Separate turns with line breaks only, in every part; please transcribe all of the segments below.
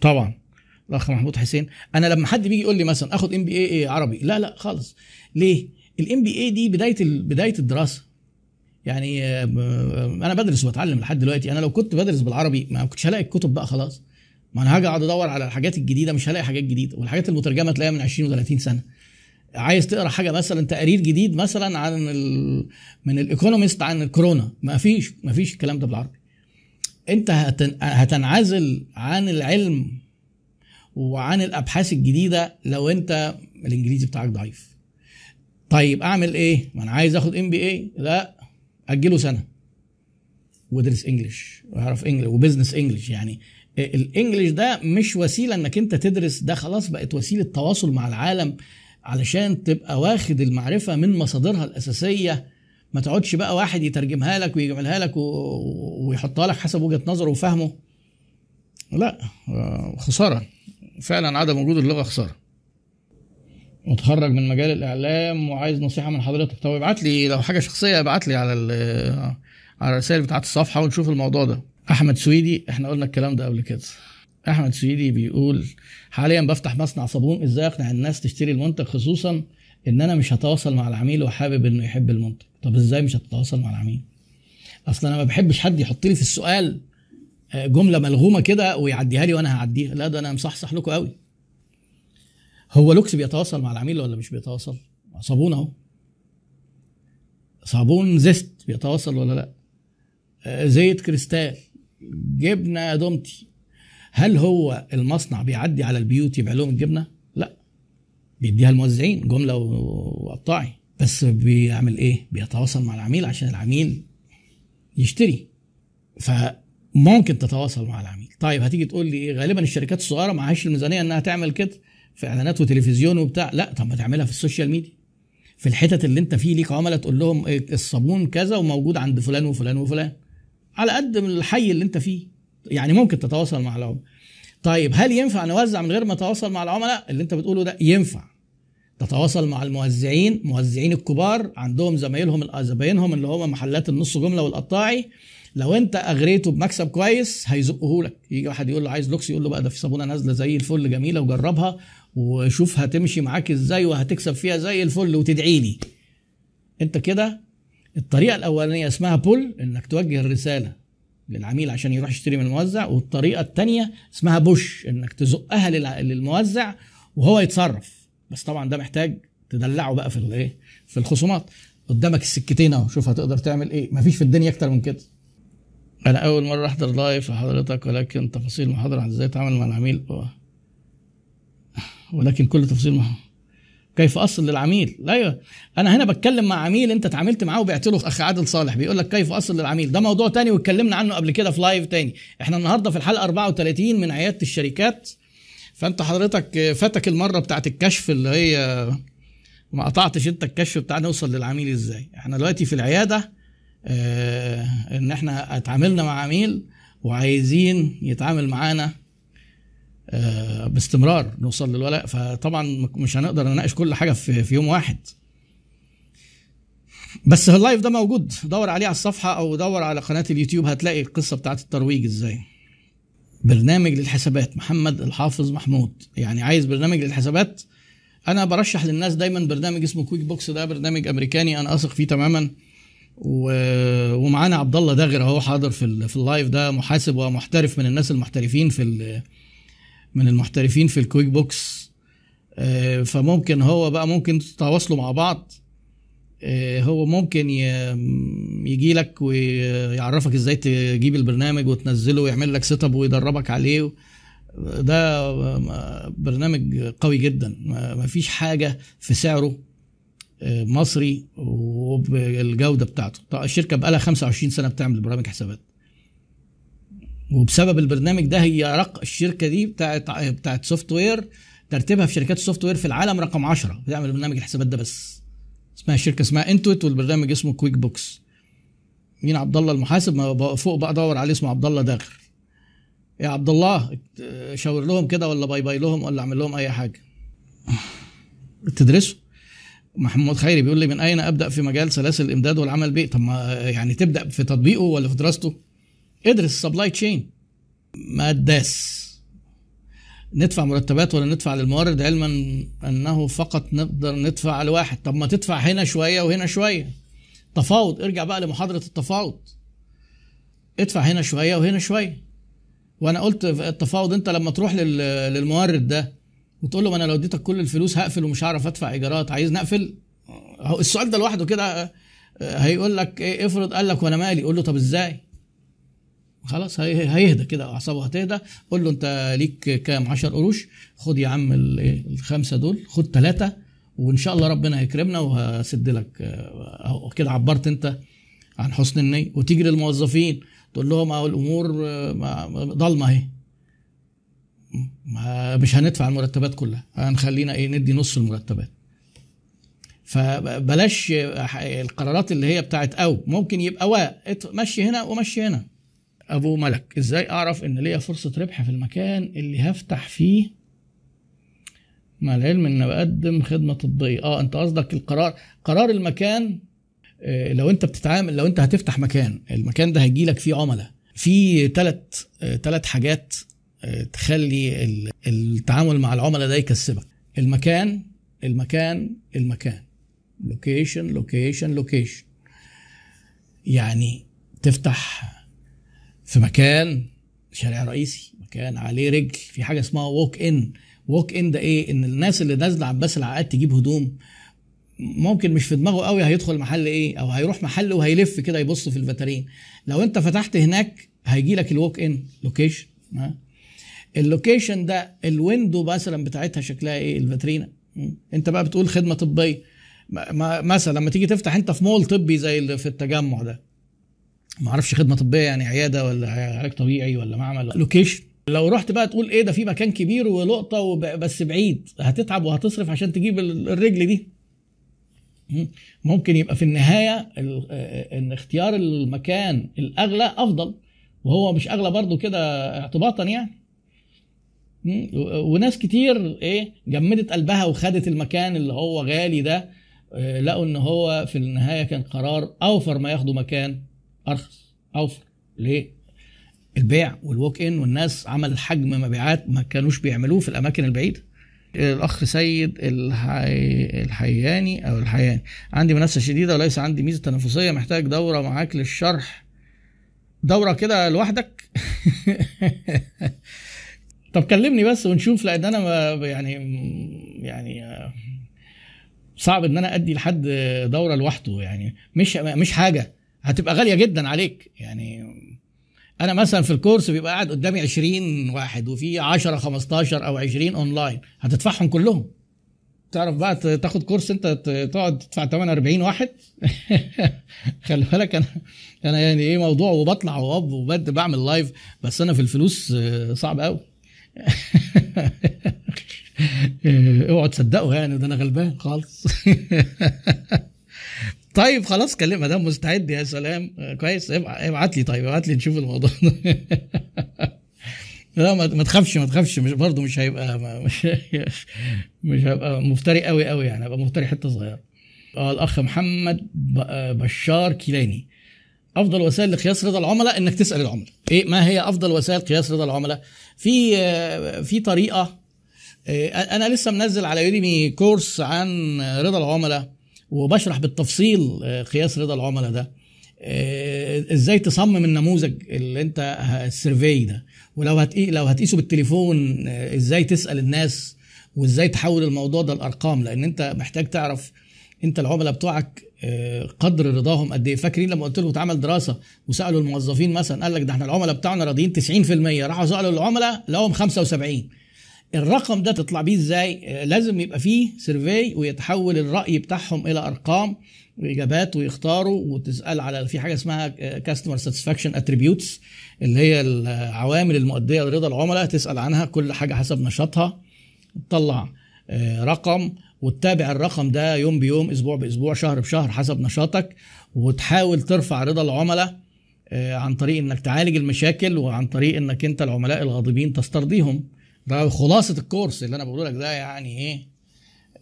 طبعا. الأخ محمود حسين أنا لما حد بيجي يقول لي مثلا آخد MBA عربي؟ لا لا خالص. ليه؟ ال MBA دي بداية بداية الدراسة. يعني آه، ب- أنا بدرس وبتعلم لحد دلوقتي. أنا لو كنت بدرس بالعربي ما كنتش هلاقي الكتب بقى خلاص. ما أنا هاجي أقعد أدور على الحاجات الجديدة مش هلاقي حاجات جديدة. والحاجات المترجمة تلاقيها من 20 و30 سنة. عايز تقرأ حاجة مثلا تقرير جديد مثلا عن. من الايكونومست عن الكورونا. ما فيش ما فيش الكلام ده بالعربي. انت هتن... هتنعزل عن العلم وعن الابحاث الجديدة لو انت الانجليزي بتاعك ضعيف. طيب اعمل إيه؟ ما أنا عايز اخد MBA لا اجله سنة. وادرس English واعرف English و business English يعني ال English ده مش وسيلة انك انت تدرس. ده خلاص بقت وسيلة تواصل مع العالم علشان تبقى واخد المعرفة من مصادرها الأساسية ما تقعدش بقى واحد يترجمها لك ويعملها لك ويحطها لك حسب وجهة نظره وفهمه. لا آه، خسارة. فعلا عدم وجود اللغة خسارة. متخرج من مجال الإعلام وعايز نصيحة من حضرتك. طب ابعت لي لو حاجة شخصية ابعت لي على ال- على الرسائل بتاعت الصفحة ونشوف الموضوع ده. أحمد سويدي إحنا قلنا الكلام ده قبل كده. أحمد سويدي بيقول حاليا بفتح مصنع صابون إزاي أقنع الناس تشتري المنتج خصوصا إن أنا مش هتواصل مع العميل وحابب إنه يحب المنتج. طب إزاي مش هتتواصل مع العميل؟ أصلا أنا ما بحبش حد يحط لي في السؤال آه، جملة ملغومة كده ويعديها لي وأنا هعديها. لا ده أنا مصحصح لكم قوي هو لوكس بيتواصل مع العميل ولا مش بيتواصل؟ صابون أهو. صابون زيت بيتواصل ولا لا؟ آه، زيت كريستال. جبنة دومتي. هل هو المصنع بيعدي على البيوت يبيع لهم الجبنة؟ بيديها الموزعين جملة وقطاعي بس بيعمل إيه؟ بيتواصل مع العميل عشان العميل يشتري. فممكن تتواصل مع العميل. طيب هتيجي تقول لي إيه؟ غالبا الشركات الصغيرة معهاش الميزانية إنها تعمل كده في إعلانات وتلفزيون وبتاع. لا طب ما تعملها في ال social media. في الحتت اللي أنت فيه ليك عملاء تقول لهم إيه؟ الصابون كذا وموجود عند فلان وفلان وفلان. على قد من الحي اللي أنت فيه. يعني ممكن تتواصل مع العملاء. طيب هل ينفع نوزع من غير ما نتواصل مع العملاء؟ اللي أنت بتقوله ده ينفع. تتواصل مع الموزعين موزعين الكبار عندهم زمايلهم زباينهم اللي هم محلات النص جملة والقطاعي. لو انت اغريته بمكسب كويس هيزقه لك. يجي واحد يقول له عايز لوكس يقول له بقى ده في صابونة نازلة زي الفل جميلة وجربها وشوف هتمشي معاك إزاي وهتكسب فيها زي الفل وتدعي لي. انت كده الطريقة الأولانية اسمها pull انك توجه الرسالة للعميل عشان يروح يشتري من الموزع والطريقة الثانية اسمها push انك تزقها للموزع وهو يتصرف. بس طبعا ده محتاج تدلعه بقى في الايه في الخصومات. قدامك السكتين أهو شوف هتقدر تعمل إيه. مفيش في الدنيا أكتر من كده. أنا أول مرة أحضر live لحضرتك ولكن تفاصيل المحاضره عن إزاي اتعامل مع العميل؟ ولكن كل تفاصيل مح... كيف أصل للعميل؟ أيوه. أنا هنا بتكلم مع عميل أنت اتعاملت معاه وبعت له أخ عادل صالح بيقول لك كيف أصل للعميل؟ ده موضوع تاني واتكلمنا عنه قبل كده في live تاني. إحنا النهارده في الحلقة 34 من عيادة الشركات فانت حضرتك فاتك المرة بتاعت الكشف اللي هي ما قطعتش انت الكشف بتاع نوصل للعميل إزاي. إحنا دلوقتي في العيادة آه ان إحنا اتعاملنا مع عميل وعايزين يتعامل معانا آه، باستمرار نوصل للولاء. فطبعا مش هنقدر نناقش كل حاجة في, في يوم واحد. بس ال live ده موجود. دور عليه على الصفحة أو دور على قناة اليوتيوب هتلاقي القصة بتاعت الترويج إزاي. برنامج للحسابات محمد الحافظ محمود. يعني عايز برنامج للحسابات؟ أنا برشح للناس دايما برنامج اسمه QuickBooks ده برنامج أمريكاني أنا أثق فيه تماما. و... ومعانا عبد الله داغر أهو حاضر في ال... في ال live ده محاسب ومحترف من الناس المحترفين في ال... من المحترفين في ال QuickBooks آه، فممكن هو بقى ممكن تتواصلوا مع بعض. هو ممكن يجي لك ويعرفك إزاي تجيب البرنامج وتنزله ويعمل لك setup ويدربك عليه. ده برنامج قوي جدا. ما فيش حاجة في سعره آه، مصري وبالجودة بتاعته. الشركة بقى لها 25 سنة بتعمل برامج حسابات. وبسبب البرنامج ده هي رق الشركة دي بتاعت بتاعت software ترتيبها في شركات ال software في العالم رقم 10 بتعمل برنامج الحسابات ده بس. اسمها الشركة اسمها Intuit والبرنامج اسمه QuickBooks مين؟ عبد الله المحاسب. ما فوق بقى دور عليه اسمه عبد الله داغر يا عبد الله شاور لهم كده ولا bye bye لهم ولا اعمل لهم اي حاجة؟ تدرسوا محمود خيري بيقول لي من أين أبدأ في مجال سلاسل الإمداد والعمل به طب ما يعني تبدأ في تطبيقه ولا في دراسته؟ ادرس ال supply chain ما اداس ندفع مرتبات ولا ندفع للمورد علما انه فقط نقدر ندفع لواحد؟ طب ما تدفع هنا شوية وهنا شوية. تفاوض. ارجع بقى لمحاضرة التفاوض. ادفع هنا شوية وهنا شوية. وأنا قلت التفاوض انت لما تروح لل- للمورد ده وتقول له أنا لو اديتك كل الفلوس هقفل ومش هعرف ادفع ايجارات عايز نقفل؟ السؤال ده لوحده كده آه، هيقول لك إيه افرض قال لك وأنا مالي؟ قول له طب إزاي؟ خلاص هي- هيهدى كده أعصابه هتهدى. قول له أنت ليك كام؟ 10 قروش. خد يا عم ال- الخمسة دول خد ثلاثة وإن شاء الله ربنا هيكرمنا وهسد لك آه، كده عبرت أنت عن حسن النية. وتيجي للموظفين تقول لهم أهو الأمور آه، ضلمة أهي. مش هندفع المرتبات كلها هنخلينا إيه ندي نص المرتبات. فبلاش القرارات اللي هي بتاعت أو ممكن يبقى وا ات- مشي هنا ومشي هنا. أبو ملك إزاي أعرف إن ليا فرصة ربح في المكان اللي هفتح فيه مع العلم إن بقدم خدمة طبية؟ آه أنت قصدك القرار قرار المكان آه، لو أنت بتتعامل لو أنت هتفتح مكان المكان ده هيجي لك فيه عملاء في ثلاث ثلاث حاجات آه، تخلي ال- التعامل مع العملاء ده يكسبك. المكان المكان المكان. location location location يعني تفتح في مكان شارع رئيسي مكان عليه رجل في حاجة اسمها walk-in walk-in ده إيه؟ إن الناس اللي نازلة عباس العقاد تجيب هدوم. ممكن مش في دماغه قوي هيدخل محل إيه؟ أو هيروح محل وهيلف كده يبص في الفاترين لو أنت فتحت هناك هيجي لك ال walk-in location ال location ده ال window مثلا بتاعتها شكلها إيه؟ الفاترينا? أنت بقى بتقول خدمة طبية. مثلا لما تيجي تفتح أنت في مول طبي زي اللي في التجمع ده. ما أعرفش خدمة طبية يعني عيادة ولا علاج طبيعي ولا معمل لوكيشن لو رحت بقى تقول إيه ده في مكان كبير ولقطة وب- بس بعيد هتتعب وهتصرف عشان تجيب ال- الرجل دي. مم. ممكن يبقى في النهاية ال- إن اختيار المكان الأغلى أفضل وهو مش أغلى برضو كده اعتباطا يعني. وناس كتير إيه جمدت قلبها وخدت المكان اللي هو غالي ده آه، لقوا إن هو في النهاية كان قرار أوفر ما ياخدوا مكان. أرخص. أوفر. ليه؟ البيع والووك ان والناس عمل حجم مبيعات ما كانوش بيعملوه في الأماكن البعيدة. الأخ سيد الحي... الحياني أو الحياني. عندي منافسة شديدة وليس عندي ميزة تنافسية. محتاج دورة معاك للشرح. دورة كده لوحدك؟ طب كلمني بس ونشوف لأن أنا ما يعني يعني صعب إن أنا أدي لحد دورة لوحده يعني. مش مش حاجة. هتبقى غالية جدا عليك. يعني أنا مثلا في الكورس بيبقى قاعد قدامي 20 واحد وفي 10 15 أو 20 أونلاين. هتدفعهم كلهم. تعرف بقى تاخد كورس أنت تقعد تدفع 48 واحد؟ خلي بالك أنا أنا يعني إيه موضوع وبطلع وأب وبد بعمل لايف بس أنا في الفلوس آه، صعب قوي اوعوا تصدقوا يعني ده أنا غلبان خالص. طيب خلاص كلم ما دام مستعد يا سلام. آه، كويس. ابع- ابعت لي طيب ابعت لي نشوف الموضوع ده. لا ما تخافش ما تخافش. مش برضه مش هيبقى مش مش هيبقى مفتري قوي قوي يعني. هيبقى مفتري حتة صغيرة. آه الأخ محمد آه، بشار كيلاني. أفضل وسائل لقياس رضا العملاء إنك تسأل العملاء. إيه ما هي أفضل وسائل قياس رضا العملاء؟ في آه، في طريقة آه، أنا لسه منزل على يوديمي كورس عن رضا العملاء. وبشرح بالتفصيل آه، قياس رضا العملاء ده. آه، إزاي تصمم النموذج اللي أنت السيرفي ده؟ ولو هتقي لو هتقيسه بالتليفون آه، إزاي تسأل الناس؟ وإزاي تحول الموضوع ده لأرقام؟ لأن أنت محتاج تعرف أنت العملاء بتوعك قدر رضاهم قد إيه. فاكرين لما قلت لكم اتعمل دراسة وسألوا الموظفين مثلا قال لك ده إحنا العملاء بتاعنا راضيين 90% راحوا سألوا العملاء لقوهم 75 الرقم ده تطلع بيه إزاي؟ آه، لازم يبقى فيه survey ويتحول الرأي بتاعهم إلى أرقام وإجابات ويختاروا وتسأل على في حاجة اسمها customer satisfaction attributes اللي هي العوامل المؤدية لرضا العملاء تسأل عنها كل حاجة حسب نشاطها تطلع آه، رقم وتتابع الرقم ده يوم بيوم أسبوع بأسبوع شهر بشهر حسب نشاطك وتحاول ترفع رضا العملاء آه، عن طريق إنك تعالج المشاكل وعن طريق إنك أنت العملاء الغاضبين تسترضيهم. ده خلاصة الكورس اللي أنا بقوله لك ده يعني إيه؟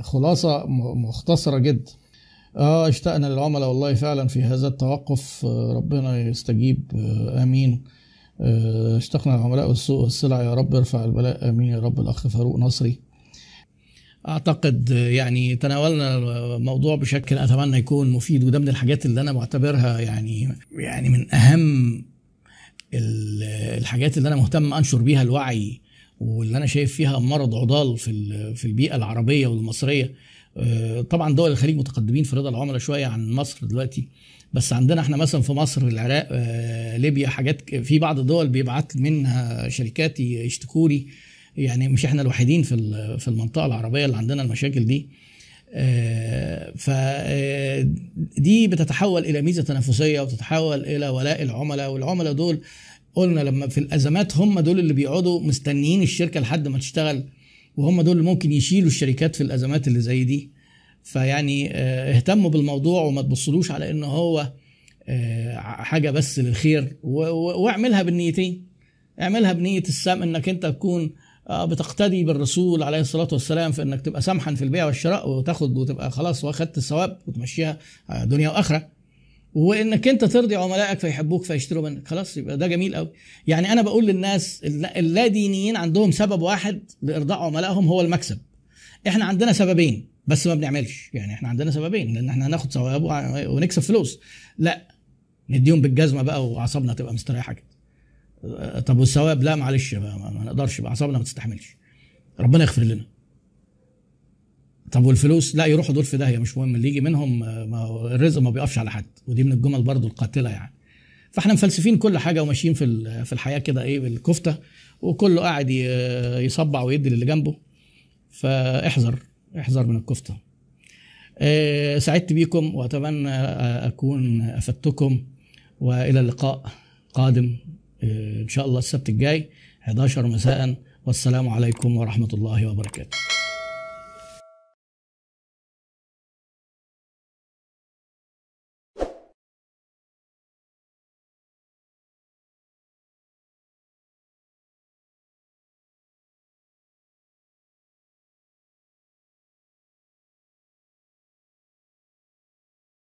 خلاصة م- مختصرة جدا آه اشتقنا للعملاء والله فعلا في هذا التوقف. آه، ربنا يستجيب. آه، آمين. آه، اشتقنا العملاء والسوق والسلع. يا رب ارفع البلاء. آمين. يا رب الأخ فاروق نصري. أعتقد يعني تناولنا الموضوع بشكل أتمنى يكون مفيد وده من الحاجات اللي أنا معتبرها يعني يعني من أهم ال- الحاجات اللي أنا مهتم أنشر بيها الوعي واللي أنا شايف فيها مرض عضال في في البيئة العربية والمصرية. آه، طبعا دول الخليج متقدمين في رضا العملاء شوية عن مصر دلوقتي. بس عندنا إحنا مثلا في مصر العراق آه، ليبيا حاجات في بعض الدول بيبعت منها شركات يشتكوا لي يعني مش إحنا الوحيدين في في المنطقة العربية اللي عندنا المشاكل دي. فدي بتتحول إلى ميزة تنافسية وتتحول إلى ولاء العملاء والعملاء دول قلنا لما في الأزمات هم دول اللي بيقعدوا مستنيين الشركة لحد ما تشتغل وهم دول اللي ممكن يشيلوا الشركات في الأزمات اللي زي دي. فيعني آه، اهتموا بالموضوع وما تبصلوش على إن هو آه، حاجة بس للخير. واعملها بالنيتين. اعملها بنية السم إنك أنت تكون آه، بتقتدي بالرسول عليه الصلاة والسلام في إنك تبقى سمحا في البيع والشراء وتاخد وتبقى خلاص واخدت الثواب وتمشيها دنيا وآخرة. وإنك أنت ترضي عملائك فيحبوك فيشتروا منك. خلاص يبقى ده جميل قوي يعني أنا بقول للناس اللا- دينيين عندهم سبب واحد لإرضاء عملائهم هو المكسب. إحنا عندنا سببين بس ما بنعملش. يعني إحنا عندنا سببين لأن إحنا هناخد ثواب ونكسب فلوس. لا نديهم بالجزمة بقى وأعصابنا تبقى مستريحة كده. أه، طب والثواب؟ لا معلش ما, ما نقدرش أعصابنا ما تستحملش. ربنا يغفر لنا. طب والفلوس؟ لا يروحوا دول في داهية مش مهم اللي يجي منهم آه، ما الرزق ما بيقفش على حد ودي من الجمل برضو القاتلة يعني. فاحنا مفلسفين كل حاجة وماشيين في في الحياة كده إيه بالكفتة وكله قاعد يصبع ويدي للي جنبه. فاحذر احذر من الكفتة. آه، سعدت بيكم وأتمنى آه، أكون أفدتكم وإلى اللقاء قادم إن شاء الله السبت الجاي 11 مساء والسلام عليكم ورحمة الله وبركاته.